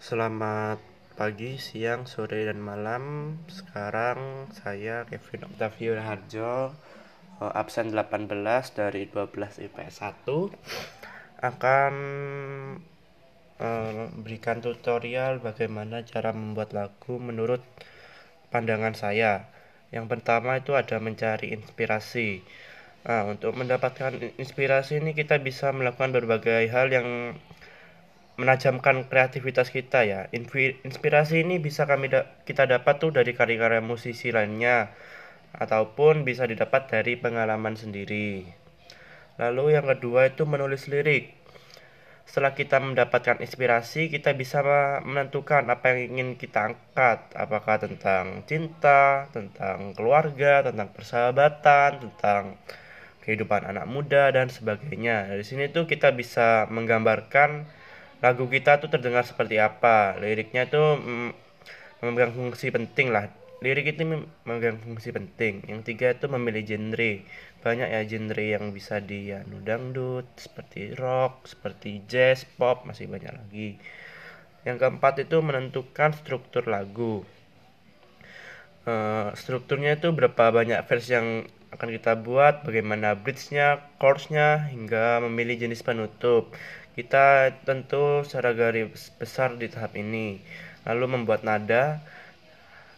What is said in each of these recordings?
Selamat pagi, siang, sore, dan malam. Sekarang saya Kevin Octavio Harjo, eh, absen 18 dari 12 IPS 1 akan memberikan eh, tutorial bagaimana cara membuat lagu menurut pandangan saya. Yang pertama itu ada mencari inspirasi. Nah, untuk mendapatkan inspirasi ini kita bisa melakukan berbagai hal yang menajamkan kreativitas kita ya. Inspirasi ini bisa kami da kita dapat tuh dari karya-karya musisi lainnya ataupun bisa didapat dari pengalaman sendiri. Lalu yang kedua itu menulis lirik. Setelah kita mendapatkan inspirasi, kita bisa menentukan apa yang ingin kita angkat, apakah tentang cinta, tentang keluarga, tentang persahabatan, tentang kehidupan anak muda dan sebagainya. Dari sini tuh kita bisa menggambarkan lagu kita tuh terdengar seperti apa? Liriknya tuh mm, memegang fungsi penting lah. Lirik itu memegang fungsi penting. Yang tiga itu memilih genre. Banyak ya genre yang bisa di ya, dangdut seperti rock seperti jazz pop masih banyak lagi. Yang keempat itu menentukan struktur lagu. Uh, strukturnya itu berapa banyak verse yang akan kita buat bagaimana bridge-nya, chords-nya hingga memilih jenis penutup kita tentu secara garis besar di tahap ini. Lalu membuat nada.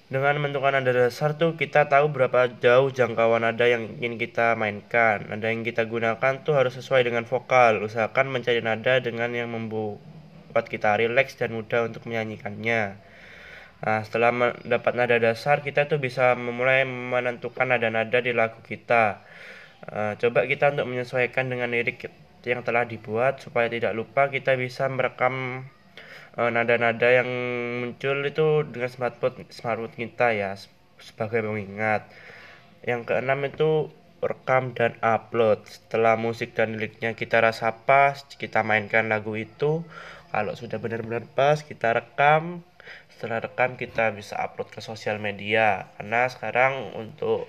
Dengan menentukan nada dasar tuh kita tahu berapa jauh jangkauan nada yang ingin kita mainkan. Nada yang kita gunakan tuh harus sesuai dengan vokal. Usahakan mencari nada dengan yang membuat kita rileks dan mudah untuk menyanyikannya. Nah, setelah mendapat nada dasar, kita tuh bisa memulai menentukan nada-nada di lagu kita. Uh, coba kita untuk menyesuaikan dengan lirik yang telah dibuat supaya tidak lupa kita bisa merekam eh, nada-nada uh, yang muncul itu dengan smartphone smartphone kita ya sebagai pengingat. Yang keenam itu rekam dan upload. Setelah musik dan liriknya kita rasa pas, kita mainkan lagu itu. Kalau sudah benar-benar pas, kita rekam. Setelah rekam kita bisa upload ke sosial media. Karena sekarang untuk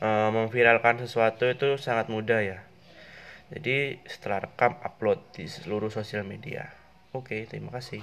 uh, memviralkan sesuatu itu sangat mudah ya. Jadi setelah rekam upload di seluruh sosial media. Oke, terima kasih.